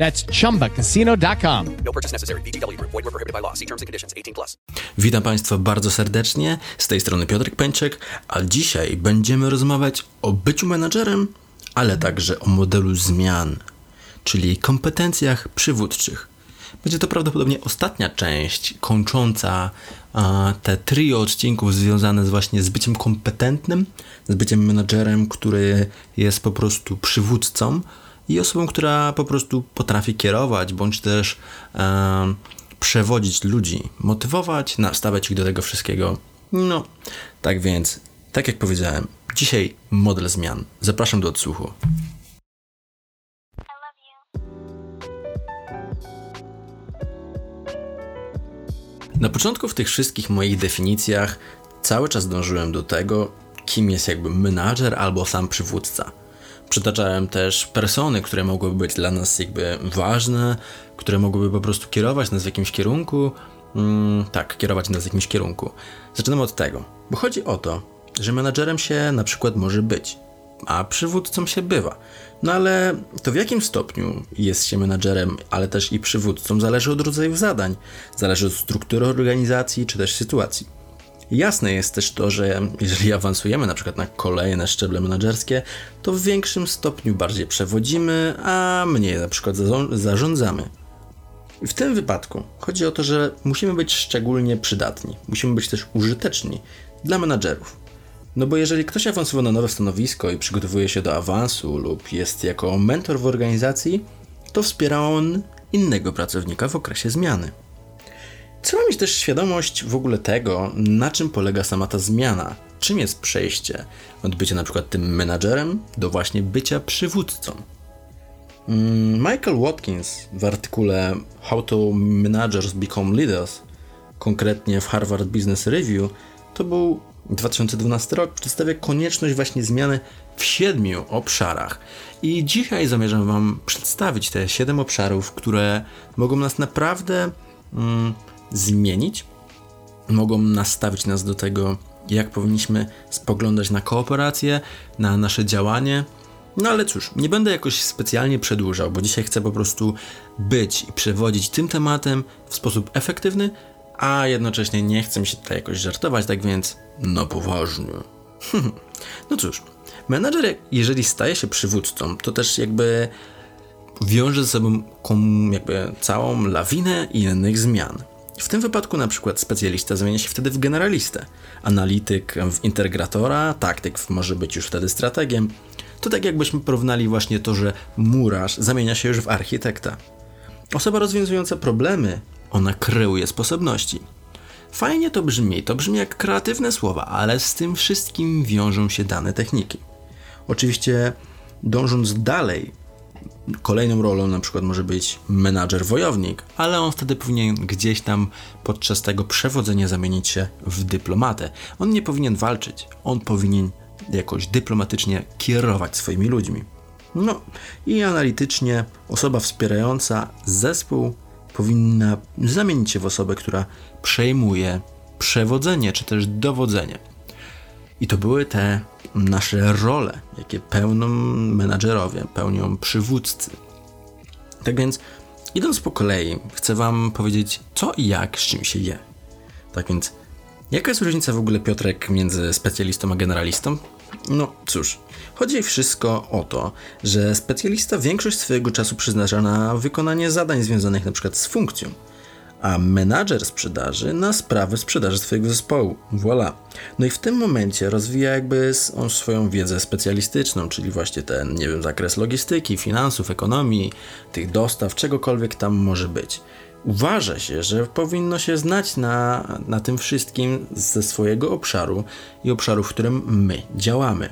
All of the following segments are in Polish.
That's chumbacasino.com. No purchase necessary. VGW Group. Void were prohibited by law. See terms and conditions. 18 plus. Witam Państwa bardzo serdecznie. Z tej strony Piotrek Pęczek, a dzisiaj będziemy rozmawiać o byciu menadżerem, ale także o modelu zmian, czyli kompetencjach przywódczych. Będzie to prawdopodobnie ostatnia część kończąca a, te trio odcinków związane z właśnie z byciem kompetentnym, z byciem menadżerem, który jest po prostu przywódcą i osobą, która po prostu potrafi kierować, bądź też e, przewodzić ludzi, motywować, nastawiać ich do tego wszystkiego. No, tak więc, tak jak powiedziałem, dzisiaj model zmian. Zapraszam do odsłuchu. Na początku w tych wszystkich moich definicjach cały czas dążyłem do tego, kim jest jakby menadżer albo sam przywódca. Przytaczałem też persony, które mogłyby być dla nas jakby ważne, które mogłyby po prostu kierować nas w jakimś kierunku. Mm, tak, kierować nas w jakimś kierunku. Zaczynamy od tego, bo chodzi o to, że menadżerem się na przykład może być, a przywódcą się bywa. No ale to w jakim stopniu jest się menadżerem, ale też i przywódcą, zależy od rodzaju zadań, zależy od struktury organizacji czy też sytuacji. Jasne jest też to, że jeżeli awansujemy na przykład na kolejne szczeble menedżerskie, to w większym stopniu bardziej przewodzimy, a mniej na przykład zarządzamy. W tym wypadku chodzi o to, że musimy być szczególnie przydatni, musimy być też użyteczni dla menadżerów. No bo jeżeli ktoś awansuje na nowe stanowisko i przygotowuje się do awansu lub jest jako mentor w organizacji, to wspiera on innego pracownika w okresie zmiany. Trzeba mieć też świadomość w ogóle tego, na czym polega sama ta zmiana. Czym jest przejście od bycia na przykład tym menadżerem do właśnie bycia przywódcą. Mm, Michael Watkins w artykule How to Managers Become Leaders, konkretnie w Harvard Business Review, to był 2012 rok, przedstawia konieczność właśnie zmiany w siedmiu obszarach. I dzisiaj zamierzam Wam przedstawić te siedem obszarów, które mogą nas naprawdę mm, zmienić, mogą nastawić nas do tego, jak powinniśmy spoglądać na kooperację, na nasze działanie. No ale cóż, nie będę jakoś specjalnie przedłużał, bo dzisiaj chcę po prostu być i przewodzić tym tematem w sposób efektywny, a jednocześnie nie chcę się tutaj jakoś żartować, tak więc no poważnie. no cóż, menadżer, jeżeli staje się przywódcą, to też jakby wiąże ze sobą jakby całą lawinę innych zmian. W tym wypadku na przykład specjalista zamienia się wtedy w generalistę, analityk w integratora, taktyk może być już wtedy strategiem. To tak jakbyśmy porównali właśnie to, że murarz zamienia się już w architekta. Osoba rozwiązująca problemy, ona kreuje sposobności. Fajnie to brzmi, to brzmi jak kreatywne słowa, ale z tym wszystkim wiążą się dane techniki. Oczywiście dążąc dalej, Kolejną rolą na przykład może być menadżer wojownik, ale on wtedy powinien gdzieś tam podczas tego przewodzenia zamienić się w dyplomatę. On nie powinien walczyć, on powinien jakoś dyplomatycznie kierować swoimi ludźmi. No i analitycznie osoba wspierająca zespół powinna zamienić się w osobę, która przejmuje przewodzenie czy też dowodzenie. I to były te nasze role, jakie pełnią menadżerowie, pełnią przywódcy. Tak więc, idąc po kolei, chcę Wam powiedzieć, co i jak z czym się je. Tak więc, jaka jest różnica w ogóle, Piotrek, między specjalistą a generalistą? No cóż, chodzi wszystko o to, że specjalista większość swojego czasu przeznacza na wykonanie zadań związanych np. z funkcją, a menadżer sprzedaży na sprawy sprzedaży swojego zespołu. Voilà. No i w tym momencie rozwija jakby on swoją wiedzę specjalistyczną, czyli właśnie ten, nie wiem, zakres logistyki, finansów, ekonomii, tych dostaw, czegokolwiek tam może być. Uważa się, że powinno się znać na, na tym wszystkim ze swojego obszaru i obszaru, w którym my działamy.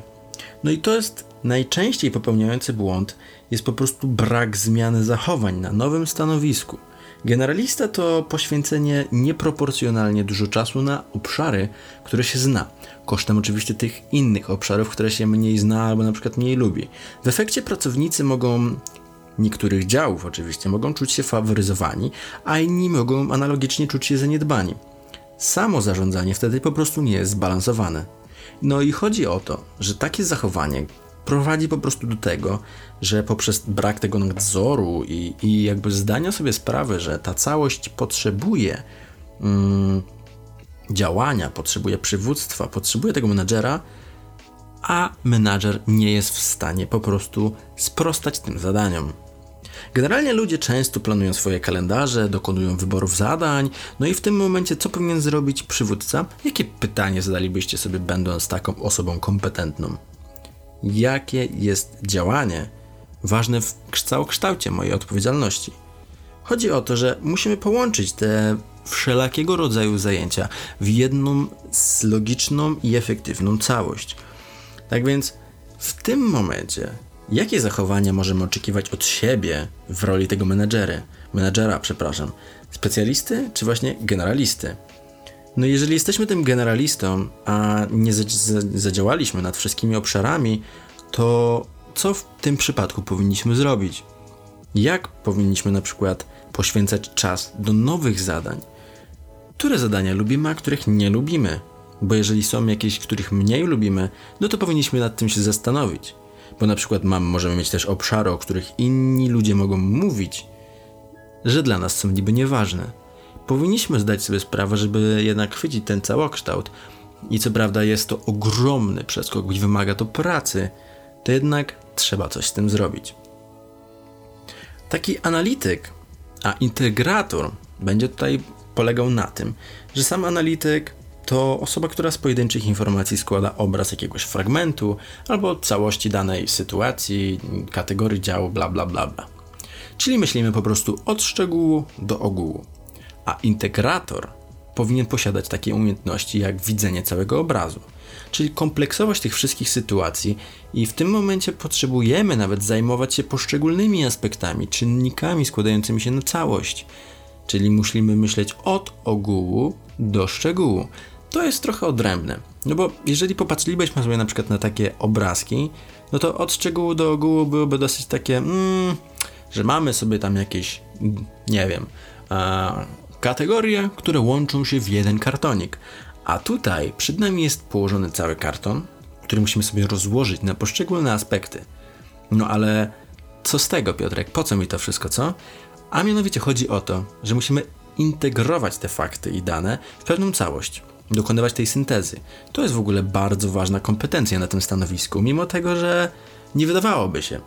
No i to jest najczęściej popełniający błąd, jest po prostu brak zmiany zachowań na nowym stanowisku. Generalista to poświęcenie nieproporcjonalnie dużo czasu na obszary, które się zna, kosztem oczywiście tych innych obszarów, które się mniej zna albo na przykład mniej lubi. W efekcie pracownicy mogą niektórych działów oczywiście mogą czuć się faworyzowani, a inni mogą analogicznie czuć się zaniedbani. Samo zarządzanie wtedy po prostu nie jest zbalansowane. No i chodzi o to, że takie zachowanie prowadzi po prostu do tego, że poprzez brak tego nadzoru i, i jakby zdania sobie sprawy, że ta całość potrzebuje mm, działania, potrzebuje przywództwa, potrzebuje tego menadżera, a menadżer nie jest w stanie po prostu sprostać tym zadaniom. Generalnie ludzie często planują swoje kalendarze, dokonują wyborów zadań, no i w tym momencie co powinien zrobić przywódca? Jakie pytanie zadalibyście sobie będąc taką osobą kompetentną? Jakie jest działanie ważne w całokształcie mojej odpowiedzialności? Chodzi o to, że musimy połączyć te wszelakiego rodzaju zajęcia w jedną logiczną i efektywną całość. Tak więc w tym momencie Jakie zachowania możemy oczekiwać od siebie w roli tego menedżery, menedżera, przepraszam, specjalisty czy właśnie generalisty? No jeżeli jesteśmy tym generalistą, a nie zadziałaliśmy nad wszystkimi obszarami, to co w tym przypadku powinniśmy zrobić? Jak powinniśmy na przykład poświęcać czas do nowych zadań? Które zadania lubimy, a których nie lubimy? Bo jeżeli są jakieś, których mniej lubimy, no to powinniśmy nad tym się zastanowić bo na przykład mam, możemy mieć też obszary, o których inni ludzie mogą mówić, że dla nas są niby nieważne. Powinniśmy zdać sobie sprawę, żeby jednak chwycić ten całokształt i co prawda jest to ogromny przeskok i wymaga to pracy, to jednak trzeba coś z tym zrobić. Taki analityk, a integrator będzie tutaj polegał na tym, że sam analityk to osoba, która z pojedynczych informacji składa obraz jakiegoś fragmentu albo całości danej sytuacji, kategorii działu, bla bla bla bla. Czyli myślimy po prostu od szczegółu do ogółu. A integrator powinien posiadać takie umiejętności jak widzenie całego obrazu, czyli kompleksować tych wszystkich sytuacji i w tym momencie potrzebujemy nawet zajmować się poszczególnymi aspektami, czynnikami składającymi się na całość. Czyli musimy myśleć od ogółu do szczegółu to jest trochę odrębne. No bo jeżeli popatrzylibyśmy sobie na przykład na takie obrazki, no to od szczegółu do ogółu byłoby dosyć takie, mm, że mamy sobie tam jakieś, nie wiem, kategorie, które łączą się w jeden kartonik. A tutaj przed nami jest położony cały karton, który musimy sobie rozłożyć na poszczególne aspekty. No ale co z tego, Piotrek? Po co mi to wszystko, co? A mianowicie chodzi o to, że musimy integrować te fakty i dane w pewną całość dokonywać tej syntezy. To jest w ogóle bardzo ważna kompetencja na tym stanowisku, mimo tego, że nie wydawałoby się.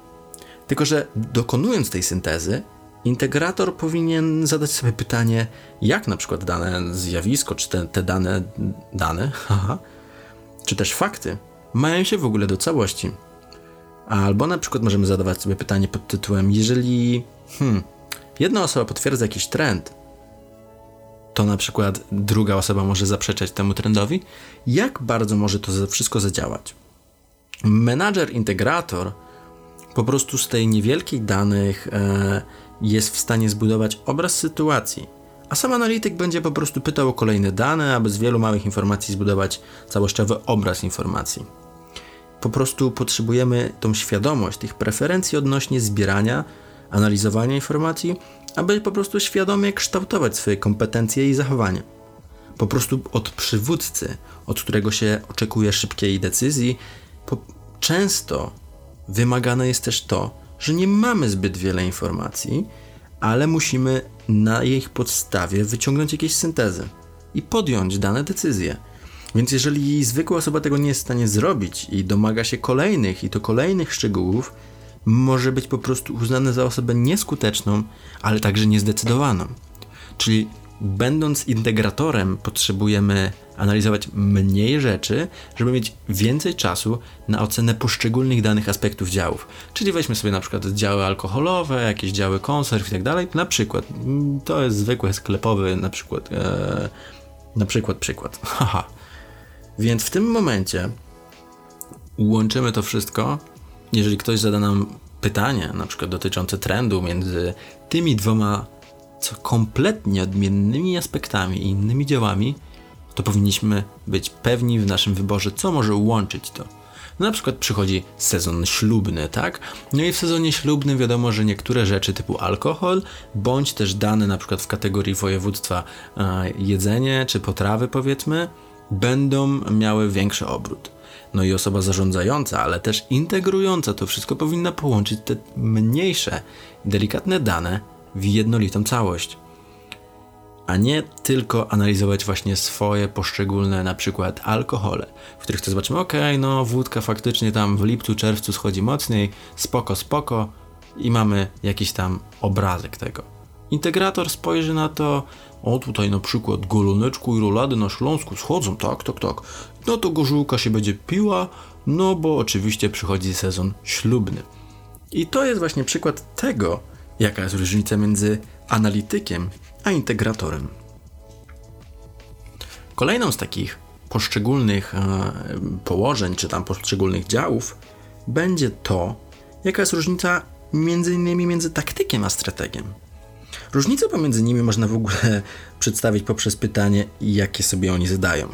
Tylko, że dokonując tej syntezy, integrator powinien zadać sobie pytanie, jak na przykład dane zjawisko, czy te, te dane, dane, haha, czy też fakty mają się w ogóle do całości. Albo na przykład możemy zadawać sobie pytanie pod tytułem, jeżeli hmm, jedna osoba potwierdza jakiś trend, to na przykład druga osoba może zaprzeczać temu trendowi, jak bardzo może to wszystko zadziałać. Menadżer integrator po prostu z tej niewielkich danych e, jest w stanie zbudować obraz sytuacji, a sam analityk będzie po prostu pytał o kolejne dane, aby z wielu małych informacji zbudować całościowy obraz informacji. po prostu potrzebujemy tą świadomość tych preferencji odnośnie zbierania, analizowania informacji, aby po prostu świadomie kształtować swoje kompetencje i zachowanie. Po prostu od przywódcy, od którego się oczekuje szybkiej decyzji, po, często wymagane jest też to, że nie mamy zbyt wiele informacji, ale musimy na ich podstawie wyciągnąć jakieś syntezy i podjąć dane decyzje. Więc jeżeli zwykła osoba tego nie jest w stanie zrobić i domaga się kolejnych i to kolejnych szczegółów, może być po prostu uznane za osobę nieskuteczną, ale także niezdecydowaną. Czyli będąc integratorem, potrzebujemy analizować mniej rzeczy, żeby mieć więcej czasu na ocenę poszczególnych danych aspektów działów. Czyli weźmy sobie na przykład działy alkoholowe, jakieś działy konserw i tak dalej. Na przykład, mm, to jest zwykły sklepowy, na przykład, e, na przykład, przykład. Haha. Więc w tym momencie łączymy to wszystko. Jeżeli ktoś zada nam pytanie, na przykład dotyczące trendu między tymi dwoma co kompletnie odmiennymi aspektami i innymi działami, to powinniśmy być pewni w naszym wyborze, co może łączyć to. No na przykład przychodzi sezon ślubny, tak? No i w sezonie ślubnym wiadomo, że niektóre rzeczy typu alkohol, bądź też dane na przykład w kategorii województwa e, jedzenie czy potrawy powiedzmy, będą miały większy obrót. No i osoba zarządzająca, ale też integrująca to wszystko powinna połączyć te mniejsze, delikatne dane w jednolitą całość. A nie tylko analizować właśnie swoje poszczególne na przykład alkohole, w których to zobaczymy, ok, no wódka faktycznie tam w lipcu, czerwcu schodzi mocniej, spoko, spoko i mamy jakiś tam obrazek tego. Integrator spojrzy na to, o tutaj na przykład goloneczku i rolady na Śląsku schodzą, tak, tak, tak. No to gorzułka się będzie piła, no bo oczywiście przychodzi sezon ślubny. I to jest właśnie przykład tego, jaka jest różnica między analitykiem a integratorem. Kolejną z takich poszczególnych e, położeń, czy tam poszczególnych działów, będzie to, jaka jest różnica między innymi między taktykiem a strategiem. Różnicę pomiędzy nimi można w ogóle przedstawić poprzez pytanie, jakie sobie oni zadają.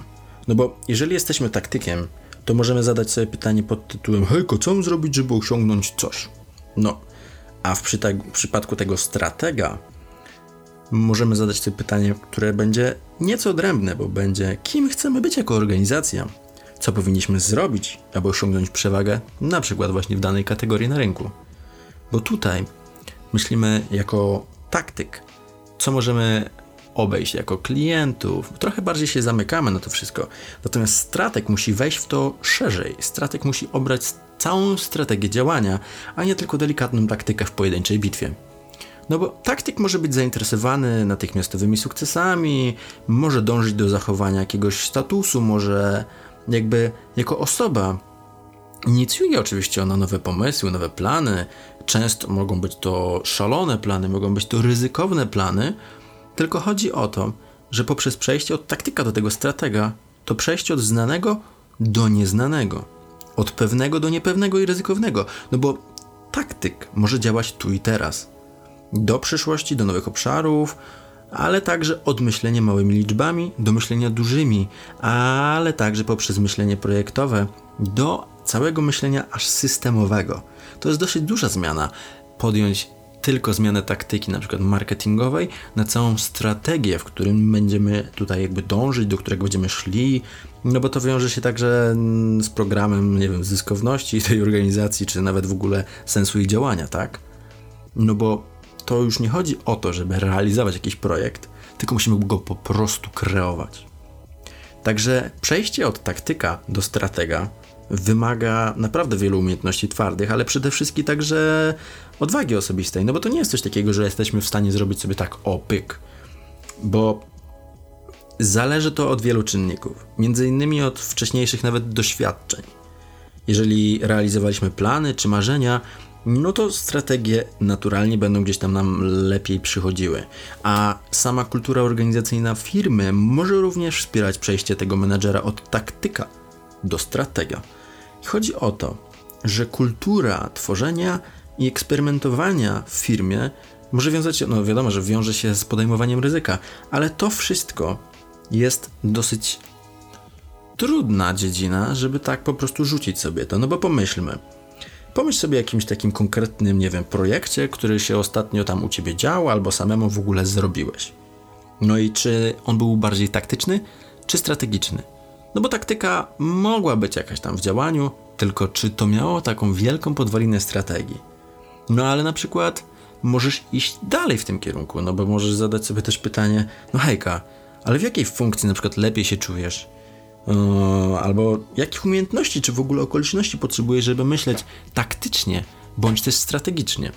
No bo jeżeli jesteśmy taktykiem, to możemy zadać sobie pytanie pod tytułem Hejko, co mam zrobić, żeby osiągnąć coś? No, a w przypadku tego stratega możemy zadać sobie pytanie, które będzie nieco odrębne, bo będzie kim chcemy być jako organizacja, co powinniśmy zrobić, aby osiągnąć przewagę, na przykład właśnie w danej kategorii na rynku. Bo tutaj myślimy jako taktyk, co możemy obejść jako klientów. Trochę bardziej się zamykamy na to wszystko. Natomiast strateg musi wejść w to szerzej. Strateg musi obrać całą strategię działania, a nie tylko delikatną taktykę w pojedynczej bitwie. No bo taktyk może być zainteresowany natychmiastowymi sukcesami, może dążyć do zachowania jakiegoś statusu, może jakby jako osoba inicjuje oczywiście ona nowe pomysły, nowe plany. Często mogą być to szalone plany, mogą być to ryzykowne plany, tylko chodzi o to, że poprzez przejście od taktyka do tego stratega, to przejście od znanego do nieznanego, od pewnego do niepewnego i ryzykownego, no bo taktyk może działać tu i teraz, do przyszłości, do nowych obszarów, ale także od myślenia małymi liczbami do myślenia dużymi, ale także poprzez myślenie projektowe do całego myślenia aż systemowego. To jest dosyć duża zmiana. Podjąć tylko zmianę taktyki, na przykład marketingowej, na całą strategię, w którym będziemy tutaj jakby dążyć, do którego będziemy szli, no bo to wiąże się także mm, z programem, nie wiem, zyskowności tej organizacji, czy nawet w ogóle sensu ich działania, tak? No bo to już nie chodzi o to, żeby realizować jakiś projekt, tylko musimy go po prostu kreować. Także przejście od taktyka do stratega wymaga naprawdę wielu umiejętności twardych, ale przede wszystkim także odwagi osobistej, no bo to nie jest coś takiego, że jesteśmy w stanie zrobić sobie tak opyk, bo zależy to od wielu czynników, między innymi od wcześniejszych nawet doświadczeń. Jeżeli realizowaliśmy plany czy marzenia, no to strategie naturalnie będą gdzieś tam nam lepiej przychodziły. A sama kultura organizacyjna firmy może również wspierać przejście tego menadżera od taktyka do stratega. Chodzi o to, że kultura tworzenia i eksperymentowania w firmie może wiązać się, no wiadomo, że wiąże się z podejmowaniem ryzyka, ale to wszystko jest dosyć trudna dziedzina, żeby tak po prostu rzucić sobie to. No bo pomyślmy. Pomyśl sobie o jakimś takim konkretnym, nie wiem, projekcie, który się ostatnio tam u ciebie dział, albo samemu w ogóle zrobiłeś. No i czy on był bardziej taktyczny, czy strategiczny? No bo taktyka mogła być jakaś tam w działaniu, tylko czy to miało taką wielką podwalinę strategii? No ale na przykład możesz iść dalej w tym kierunku, no bo możesz zadać sobie też pytanie, no hejka, ale w jakiej funkcji na przykład lepiej się czujesz? Yy, albo jakich umiejętności czy w ogóle okoliczności potrzebujesz, żeby myśleć taktycznie bądź też strategicznie?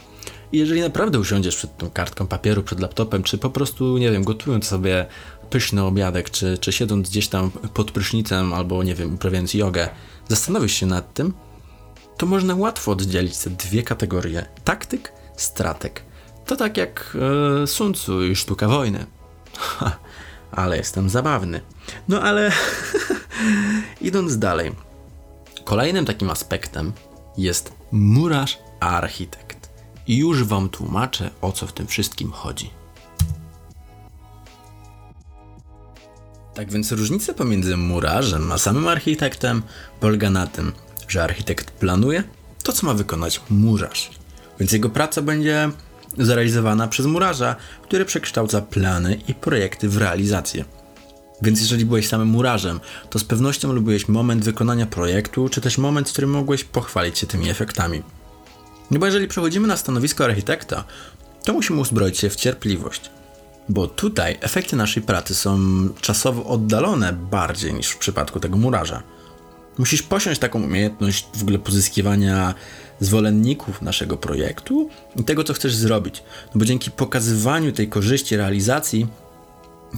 Jeżeli naprawdę usiądziesz przed tą kartką papieru, przed laptopem, czy po prostu, nie wiem, gotując sobie pyszny obiadek, czy, czy siedząc gdzieś tam pod prysznicem, albo nie wiem, uprawiając jogę, zastanowisz się nad tym, to można łatwo oddzielić te dwie kategorie: taktyk, stratek. To tak jak e, Sun Tzu i sztuka wojny. Ha, ale jestem zabawny. No ale idąc dalej. Kolejnym takim aspektem jest murarz architekt. I już wam tłumaczę, o co w tym wszystkim chodzi. Tak więc różnica pomiędzy murarzem a samym architektem polega na tym, że architekt planuje to, co ma wykonać murarz. Więc jego praca będzie zrealizowana przez murarza, który przekształca plany i projekty w realizację. Więc jeżeli byłeś samym murarzem, to z pewnością lubiłeś moment wykonania projektu, czy też moment, w którym mogłeś pochwalić się tymi efektami. No bo jeżeli przechodzimy na stanowisko architekta, to musimy uzbroić się w cierpliwość. Bo tutaj efekty naszej pracy są czasowo oddalone bardziej niż w przypadku tego murarza. Musisz posiąść taką umiejętność w ogóle pozyskiwania zwolenników naszego projektu i tego, co chcesz zrobić. No bo dzięki pokazywaniu tej korzyści realizacji,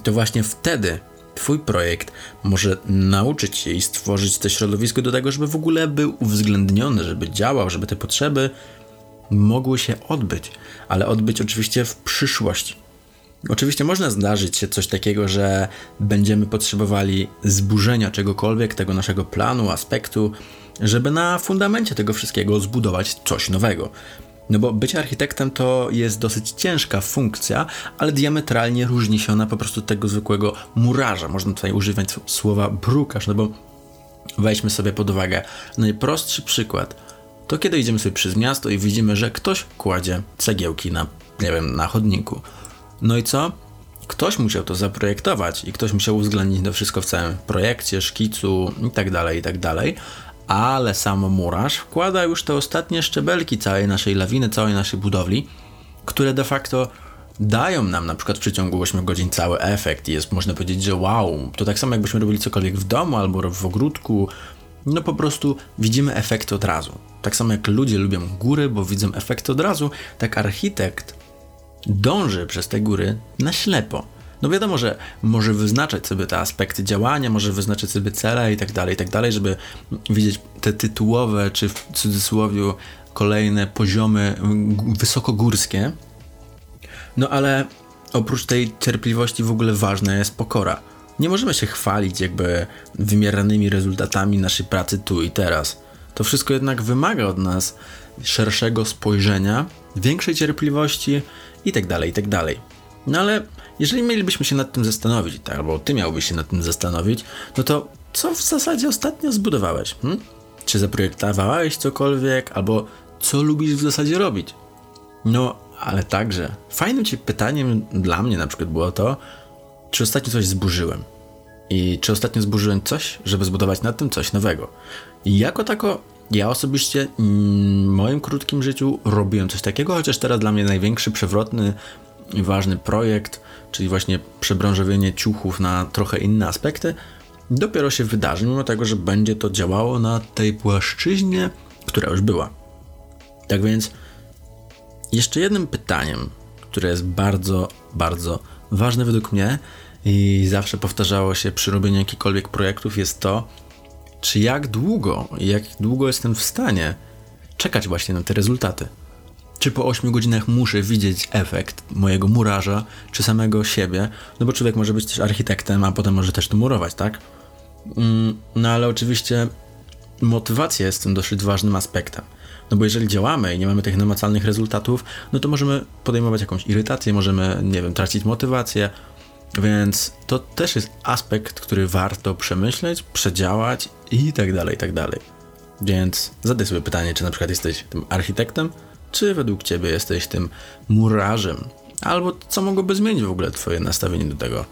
to właśnie wtedy Twój projekt może nauczyć się i stworzyć to środowisko do tego, żeby w ogóle był uwzględniony, żeby działał, żeby te potrzeby mogły się odbyć, ale odbyć oczywiście w przyszłości. Oczywiście można zdarzyć się coś takiego, że będziemy potrzebowali zburzenia czegokolwiek, tego naszego planu, aspektu, żeby na fundamencie tego wszystkiego zbudować coś nowego. No bo być architektem to jest dosyć ciężka funkcja, ale diametralnie różni się ona po prostu od tego zwykłego murarza. Można tutaj używać słowa brukarz, no bo weźmy sobie pod uwagę najprostszy przykład. To kiedy idziemy sobie przez miasto i widzimy, że ktoś kładzie cegiełki na, nie wiem, na chodniku. No i co? Ktoś musiał to zaprojektować i ktoś musiał uwzględnić to wszystko w całym projekcie, szkicu itd., tak itd., tak ale sam murarz wkłada już te ostatnie szczebelki całej naszej lawiny, całej naszej budowli, które de facto dają nam na przykład w przeciągu 8 godzin cały efekt i jest można powiedzieć, że wow, to tak samo jakbyśmy robili cokolwiek w domu albo w ogródku, no po prostu widzimy efekt od razu. Tak samo jak ludzie lubią góry, bo widzą efekt od razu, tak architekt dąży przez te góry na ślepo. No wiadomo, że może wyznaczać sobie te aspekty działania, może wyznaczać sobie cele i tak dalej, i tak dalej, żeby widzieć te tytułowe, czy w cudzysłowie kolejne poziomy wysokogórskie. No ale oprócz tej cierpliwości w ogóle ważna jest pokora. Nie możemy się chwalić jakby wymieranymi rezultatami naszej pracy tu i teraz. To wszystko jednak wymaga od nas szerszego spojrzenia, większej cierpliwości i tak dalej, i tak. No ale jeżeli mielibyśmy się nad tym zastanowić, tak, albo ty miałbyś się nad tym zastanowić, no to co w zasadzie ostatnio zbudowałeś? Hm? Czy zaprojektowałeś cokolwiek, albo co lubisz w zasadzie robić? No, ale także fajnym ci pytaniem dla mnie na przykład było to, czy ostatnio coś zburzyłem. I czy ostatnio zburzyłem coś, żeby zbudować na tym coś nowego. I jako tako, ja osobiście mm, w moim krótkim życiu robiłem coś takiego, chociaż teraz dla mnie największy, przewrotny i ważny projekt, czyli właśnie przebranżowienie ciuchów na trochę inne aspekty, dopiero się wydarzy, mimo tego, że będzie to działało na tej płaszczyźnie, która już była. Tak więc, jeszcze jednym pytaniem, które jest bardzo, bardzo ważne według mnie i zawsze powtarzało się przy robieniu jakichkolwiek projektów, jest to, czy jak długo, jak długo jestem w stanie czekać właśnie na te rezultaty czy po 8 godzinach muszę widzieć efekt mojego murarza, czy samego siebie, no bo człowiek może być też architektem, a potem może też to murować, tak? Mm, no ale oczywiście motywacja jest tym dosyć ważnym aspektem. No bo jeżeli działamy i nie mamy tych namacalnych rezultatów, no to możemy podejmować jakąś irytację, możemy, nie wiem, tracić motywację. Więc to też jest aspekt, który warto przemyśleć, przedziałać i tak dalej, i tak dalej. Więc zadaj sobie pytanie, czy na przykład jesteś tym architektem, czy według ciebie jesteś tym murarzem, albo co mogłoby zmienić w ogóle twoje nastawienie do tego,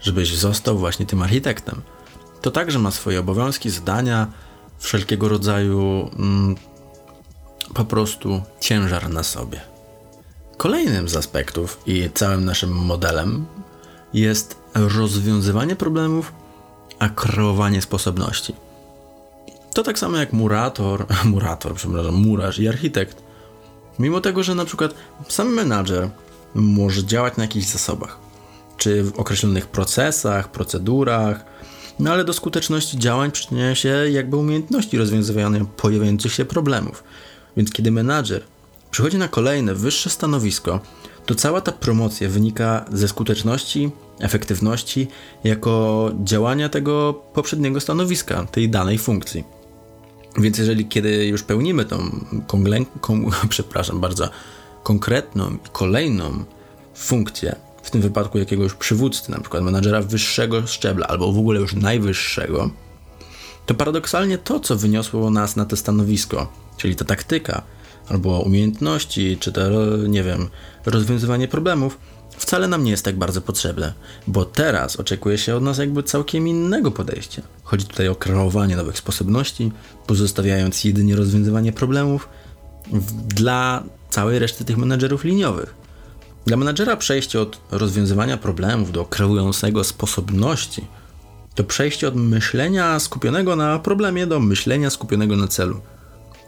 żebyś został właśnie tym architektem. To także ma swoje obowiązki, zadania, wszelkiego rodzaju mm, po prostu ciężar na sobie. Kolejnym z aspektów i całym naszym modelem jest rozwiązywanie problemów, a kreowanie sposobności. To tak samo jak murator, murator, przepraszam, murarz i architekt. Mimo tego, że na przykład sam menadżer może działać na jakichś zasobach, czy w określonych procesach, procedurach, no ale do skuteczności działań przyczyniają się jakby umiejętności rozwiązywania pojawiających się problemów. Więc kiedy menadżer przychodzi na kolejne, wyższe stanowisko, to cała ta promocja wynika ze skuteczności, efektywności jako działania tego poprzedniego stanowiska, tej danej funkcji. Więc jeżeli kiedy już pełnimy tą konglę, kon, przepraszam bardzo, konkretną i kolejną funkcję, w tym wypadku jakiegoś przywódcy, na przykład menadżera wyższego szczebla albo w ogóle już najwyższego, to paradoksalnie to, co wyniosło nas na to stanowisko, czyli ta taktyka, albo umiejętności, czy to, nie wiem, rozwiązywanie problemów, wcale nam nie jest tak bardzo potrzebne, bo teraz oczekuje się od nas jakby całkiem innego podejścia. Chodzi tutaj o kreowanie nowych sposobności, pozostawiając jedynie rozwiązywanie problemów dla całej reszty tych menedżerów liniowych. Dla menedżera przejście od rozwiązywania problemów do kreującego sposobności to przejście od myślenia skupionego na problemie do myślenia skupionego na celu.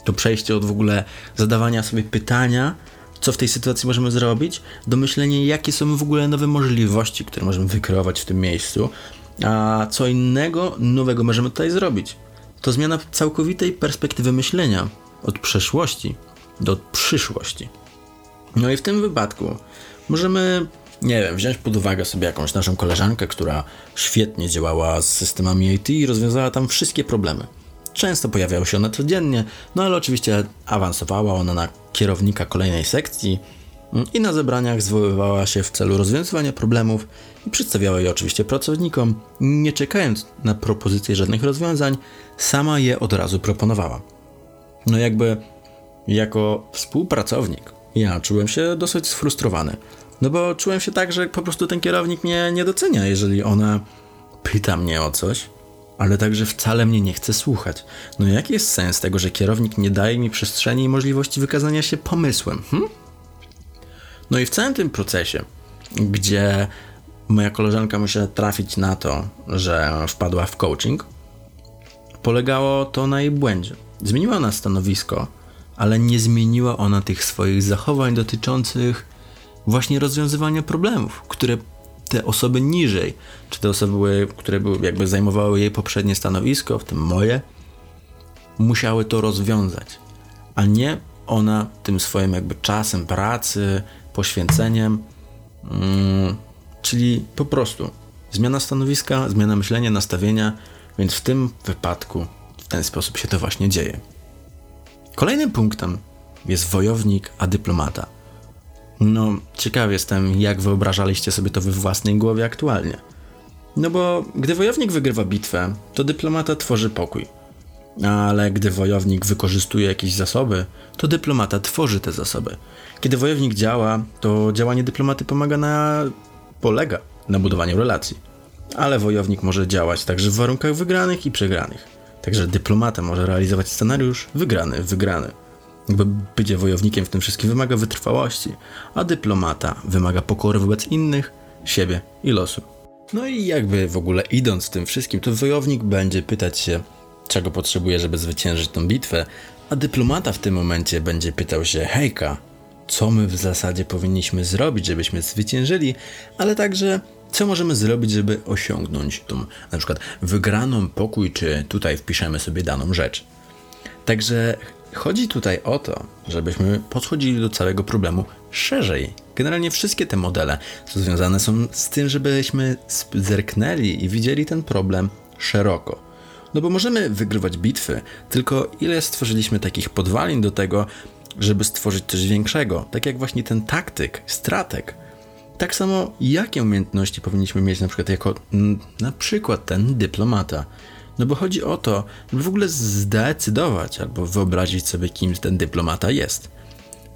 To przejście od w ogóle zadawania sobie pytania, co w tej sytuacji możemy zrobić, do myślenia, jakie są w ogóle nowe możliwości, które możemy wykreować w tym miejscu, a co innego nowego możemy tutaj zrobić. To zmiana całkowitej perspektywy myślenia od przeszłości do przyszłości. No i w tym wypadku możemy, nie wiem, wziąć pod uwagę sobie jakąś naszą koleżankę, która świetnie działała z systemami IT i rozwiązała tam wszystkie problemy. Często pojawiała się ona codziennie, no ale oczywiście awansowała ona na kierownika kolejnej sekcji i na zebraniach zwoływała się w celu rozwiązywania problemów i przedstawiała je oczywiście pracownikom, nie czekając na propozycje żadnych rozwiązań, sama je od razu proponowała. No jakby jako współpracownik ja czułem się dosyć sfrustrowany. No bo czułem się tak, że po prostu ten kierownik mnie nie docenia, jeżeli ona pyta mnie o coś, ale także wcale mnie nie chce słuchać. No jaki jest sens tego, że kierownik nie daje mi przestrzeni i możliwości wykazania się pomysłem? Hm? No i w całym tym procesie, gdzie moja koleżanka musiała trafić na to, że wpadła w coaching, polegało to na jej błędzie. Zmieniła ona stanowisko, ale nie zmieniła ona tych swoich zachowań dotyczących właśnie rozwiązywania problemów, które te osoby niżej, czy te osoby, które były, jakby zajmowały jej poprzednie stanowisko, w tym moje, musiały to rozwiązać, a nie ona tym swoim jakby czasem pracy, poświęceniem, mm, czyli po prostu zmiana stanowiska, zmiana myślenia, nastawienia, więc w tym wypadku w ten sposób się to właśnie dzieje. Kolejnym punktem jest wojownik, a dyplomata. No, ciekaw jestem, jak wyobrażaliście sobie to we własnej głowie aktualnie. No bo gdy wojownik wygrywa bitwę, to dyplomata tworzy pokój. Ale gdy wojownik wykorzystuje jakieś zasoby, to dyplomata tworzy te zasoby. Kiedy wojownik działa, to działanie dyplomaty pomaga na. polega na budowaniu relacji. Ale wojownik może działać także w warunkach wygranych i przegranych. Także dyplomata może realizować scenariusz wygrany, wygrany. Jakby bycie wojownikiem w tym wszystkim wymaga wytrwałości, a dyplomata wymaga pokory wobec innych, siebie i losu. No i jakby w ogóle idąc w tym wszystkim, to wojownik będzie pytać się, czego potrzebuje, żeby zwyciężyć tą bitwę, a dyplomata w tym momencie będzie pytał się, hejka, co my w zasadzie powinniśmy zrobić, żebyśmy zwyciężyli, ale także co możemy zrobić, żeby osiągnąć tą na przykład wygraną pokój, czy tutaj wpiszemy sobie daną rzecz. Także chodzi tutaj o to, żebyśmy podchodzili do całego problemu szerzej. Generalnie wszystkie te modele związane są z tym, żebyśmy zerknęli i widzieli ten problem szeroko. No bo możemy wygrywać bitwy, tylko ile stworzyliśmy takich podwalin do tego, żeby stworzyć coś większego, tak jak właśnie ten taktyk, stratek Tak samo, jakie umiejętności powinniśmy mieć na przykład jako na przykład ten dyplomata. No bo chodzi o to, żeby w ogóle zdecydować albo wyobrazić sobie, kim ten dyplomata jest.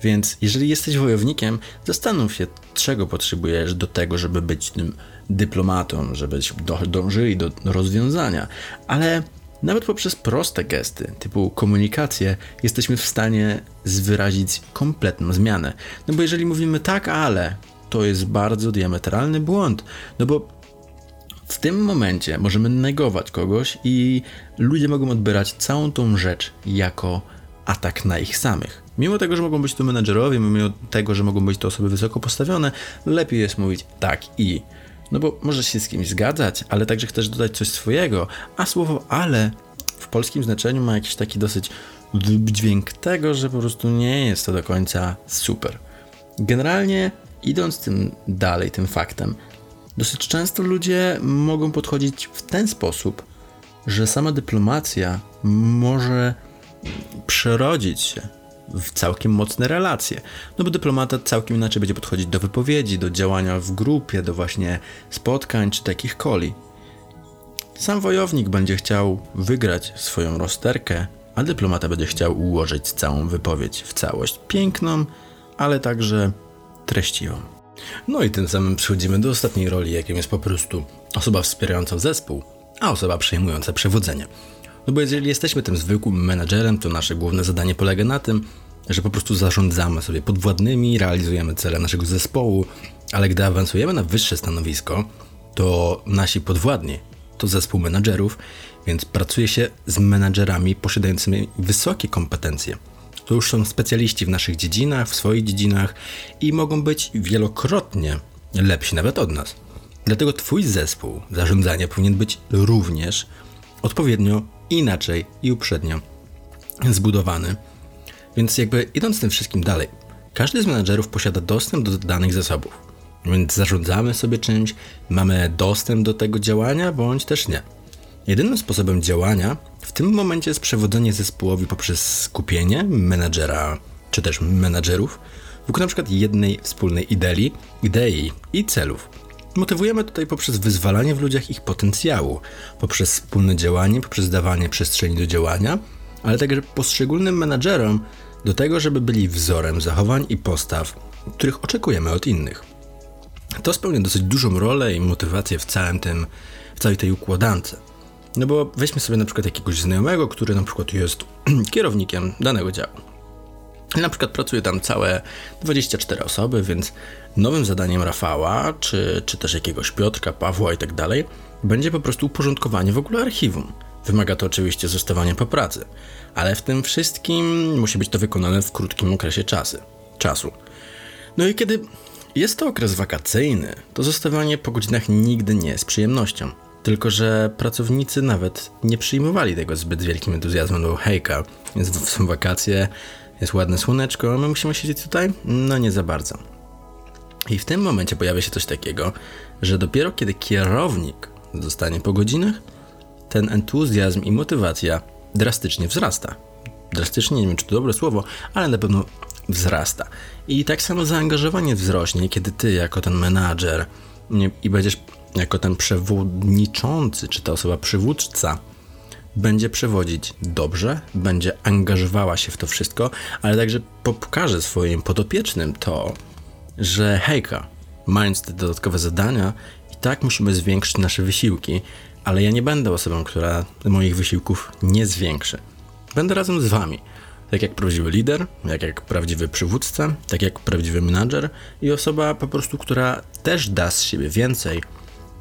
Więc jeżeli jesteś wojownikiem, zastanów się, czego potrzebujesz do tego, żeby być tym dyplomatą, żebyś dążyli do rozwiązania. Ale nawet poprzez proste gesty, typu komunikację, jesteśmy w stanie wyrazić kompletną zmianę. No bo jeżeli mówimy tak, ale, to jest bardzo diametralny błąd. No bo w tym momencie możemy negować kogoś i ludzie mogą odbierać całą tą rzecz jako atak na ich samych. Mimo tego, że mogą być to menedżerowie, mimo tego, że mogą być to osoby wysoko postawione, lepiej jest mówić tak i. No bo możesz się z kimś zgadzać, ale także chcesz dodać coś swojego, a słowo ale w polskim znaczeniu ma jakiś taki dosyć wydźwięk tego, że po prostu nie jest to do końca super. Generalnie idąc tym dalej, tym faktem, dosyć często ludzie mogą podchodzić w ten sposób, że sama dyplomacja może przerodzić się w całkiem mocne relacje. No bo dyplomata całkiem inaczej będzie podchodzić do wypowiedzi, do działania w grupie, do właśnie spotkań czy takich koli. Sam wojownik będzie chciał wygrać swoją rozterkę, a dyplomata będzie chciał ułożyć całą wypowiedź w całość piękną, ale także treściwą. No i tym samym przechodzimy do ostatniej roli, jaką jest po prostu osoba wspierająca zespół, a osoba przejmująca przewodzenie. No bo jeżeli jesteśmy tym zwykłym menadżerem, to nasze główne zadanie polega na tym, że po prostu zarządzamy sobie podwładnymi, realizujemy cele naszego zespołu, ale gdy awansujemy na wyższe stanowisko, to nasi podwładni to zespół menadżerów, więc pracuje się z menadżerami posiadającymi wysokie kompetencje. To już są specjaliści w naszych dziedzinach, w swoich dziedzinach i mogą być wielokrotnie lepsi nawet od nas. Dlatego Twój zespół zarządzania powinien być również odpowiednio inaczej i uprzednio zbudowany. Więc jakby idąc tym wszystkim dalej, każdy z menadżerów posiada dostęp do danych zasobów. Więc zarządzamy sobie czymś, mamy dostęp do tego działania, bądź też nie. Jedynym sposobem działania w tym momencie jest przewodzenie zespołowi poprzez skupienie menadżera czy też menadżerów wokół na przykład jednej wspólnej idei, idei i celów. Motywujemy tutaj poprzez wyzwalanie w ludziach ich potencjału, poprzez wspólne działanie, poprzez dawanie przestrzeni do działania, ale także poszczególnym menadżerom do tego, żeby byli wzorem zachowań i postaw, których oczekujemy od innych. To spełnia dosyć dużą rolę i motywację w całym tym, w całej tej układance. No bo weźmy sobie na przykład jakiegoś znajomego, który na przykład jest kierownikiem danego działu. Na przykład pracuje tam całe 24 osoby, więc nowym zadaniem Rafała, czy, czy też jakiegoś Piotrka, Pawła i tak dalej, będzie po prostu uporządkowanie w ogóle archiwum. Wymaga to oczywiście zostawania po pracy, ale w tym wszystkim musi być to wykonane w krótkim okresie czasy, czasu. No i kiedy jest to okres wakacyjny, to zostawanie po godzinach nigdy nie jest przyjemnością. Tylko, że pracownicy nawet nie przyjmowali tego zbyt wielkim entuzjazmem, bo hejka, jest, są wakacje, jest ładne słoneczko, a my musimy siedzieć tutaj? No nie za bardzo. I w tym momencie pojawia się coś takiego, że dopiero kiedy kierownik zostanie po godzinach, ten entuzjazm i motywacja drastycznie wzrasta. Drastycznie, nie wiem czy to dobre słowo, ale na pewno wzrasta. I tak samo zaangażowanie wzrośnie, kiedy ty jako ten menadżer i będziesz jako ten przewodniczący, czy ta osoba przywódca, będzie przewodzić dobrze, będzie angażowała się w to wszystko, ale także pokaże swoim podopiecznym to, że hejka, mając te dodatkowe zadania, i tak musimy zwiększyć nasze wysiłki, ale ja nie będę osobą, która moich wysiłków nie zwiększy. Będę razem z wami. Tak jak prawdziwy lider, jak jak prawdziwy przywódca, tak jak prawdziwy menadżer i osoba po prostu, która też da z siebie więcej,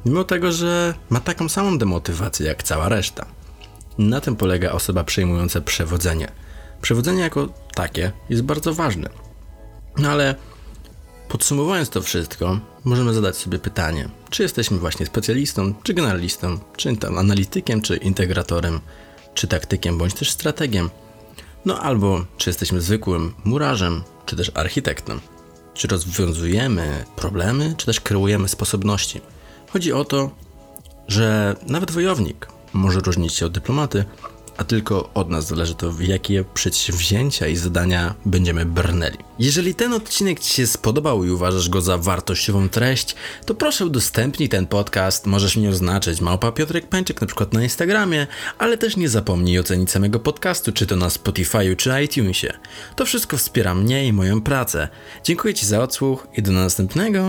mimo tego, że ma taką samą demotywację jak cała reszta. Na tym polega osoba przejmująca przewodzenie. Przewodzenie jako takie jest bardzo ważne. No ale podsumowując to wszystko, możemy zadać sobie pytanie, czy jesteśmy właśnie specjalistą, czy generalistą, czy tam analitykiem, czy integratorem, czy taktykiem, bądź też strategiem. No albo czy jesteśmy zwykłym murarzem, czy też architektem. Czy rozwiązujemy problemy, czy też kreujemy sposobności. Chodzi o to, że nawet wojownik może różnić się od dyplomaty a tylko od nas zależy to, w jakie przedsięwzięcia i zadania będziemy brnęli. Jeżeli ten odcinek Ci się spodobał i uważasz go za wartościową treść, to proszę udostępnij ten podcast, możesz mnie oznaczyć małpa Piotrek Pęczek na przykład na Instagramie, ale też nie zapomnij ocenić samego podcastu, czy to na Spotify czy iTunesie. To wszystko wspiera mnie i moją pracę. Dziękuję Ci za odsłuch i do następnego.